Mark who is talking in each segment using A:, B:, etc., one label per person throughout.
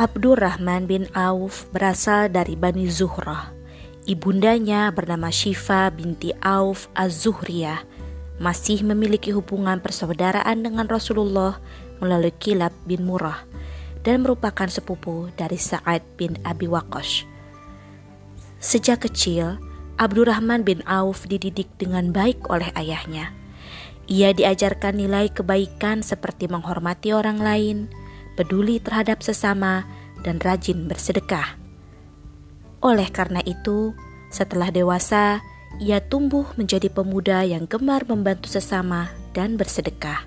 A: Abdurrahman bin Auf berasal dari Bani Zuhrah. Ibundanya bernama Syifa binti Auf Az-Zuhriyah masih memiliki hubungan persaudaraan dengan Rasulullah melalui Kilab bin Murrah dan merupakan sepupu dari Sa'ad bin Abi Waqqash. Sejak kecil, Abdurrahman bin Auf dididik dengan baik oleh ayahnya. Ia diajarkan nilai kebaikan seperti menghormati orang lain, peduli terhadap sesama, dan rajin bersedekah. Oleh karena itu, setelah dewasa, ia tumbuh menjadi pemuda yang gemar membantu sesama dan bersedekah.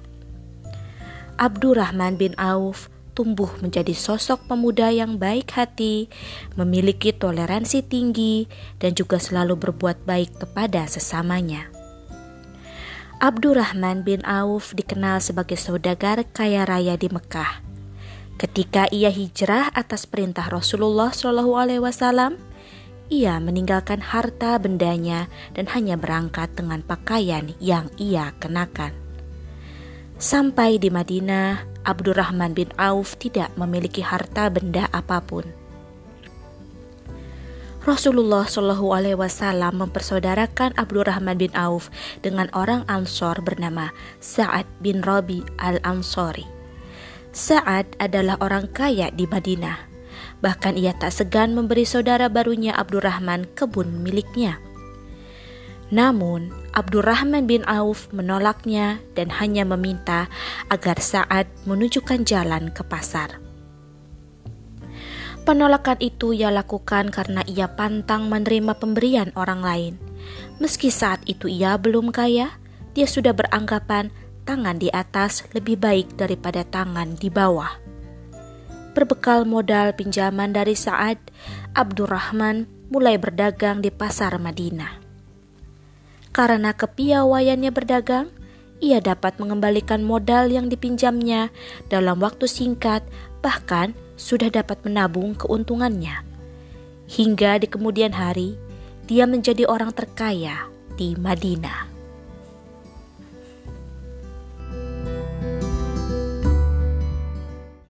A: Abdurrahman bin Auf tumbuh menjadi sosok pemuda yang baik hati, memiliki toleransi tinggi, dan juga selalu berbuat baik kepada sesamanya. Abdurrahman bin Auf dikenal sebagai saudagar kaya raya di Mekah. Ketika ia hijrah atas perintah Rasulullah Shallallahu Alaihi Wasallam, ia meninggalkan harta bendanya dan hanya berangkat dengan pakaian yang ia kenakan. Sampai di Madinah, Abdurrahman bin Auf tidak memiliki harta benda apa pun. Rasulullah Shallallahu Alaihi Wasallam mempersaudarakan Abdurrahman bin Auf dengan orang Ansor bernama Sa'ad bin Rabi al Ansori. Sa'ad adalah orang kaya di Madinah. Bahkan ia tak segan memberi saudara barunya Abdurrahman kebun miliknya. Namun, Abdurrahman bin Auf menolaknya dan hanya meminta agar Sa'ad menunjukkan jalan ke pasar. Penolakan itu ia lakukan karena ia pantang menerima pemberian orang lain. Meski saat itu ia belum kaya, dia sudah beranggapan tangan di atas lebih baik daripada tangan di bawah. Berbekal modal pinjaman dari Sa'ad, Abdurrahman mulai berdagang di pasar Madinah. Karena kepiawaiannya berdagang, ia dapat mengembalikan modal yang dipinjamnya dalam waktu singkat, bahkan sudah dapat menabung keuntungannya. Hingga di kemudian hari, dia menjadi orang terkaya di Madinah.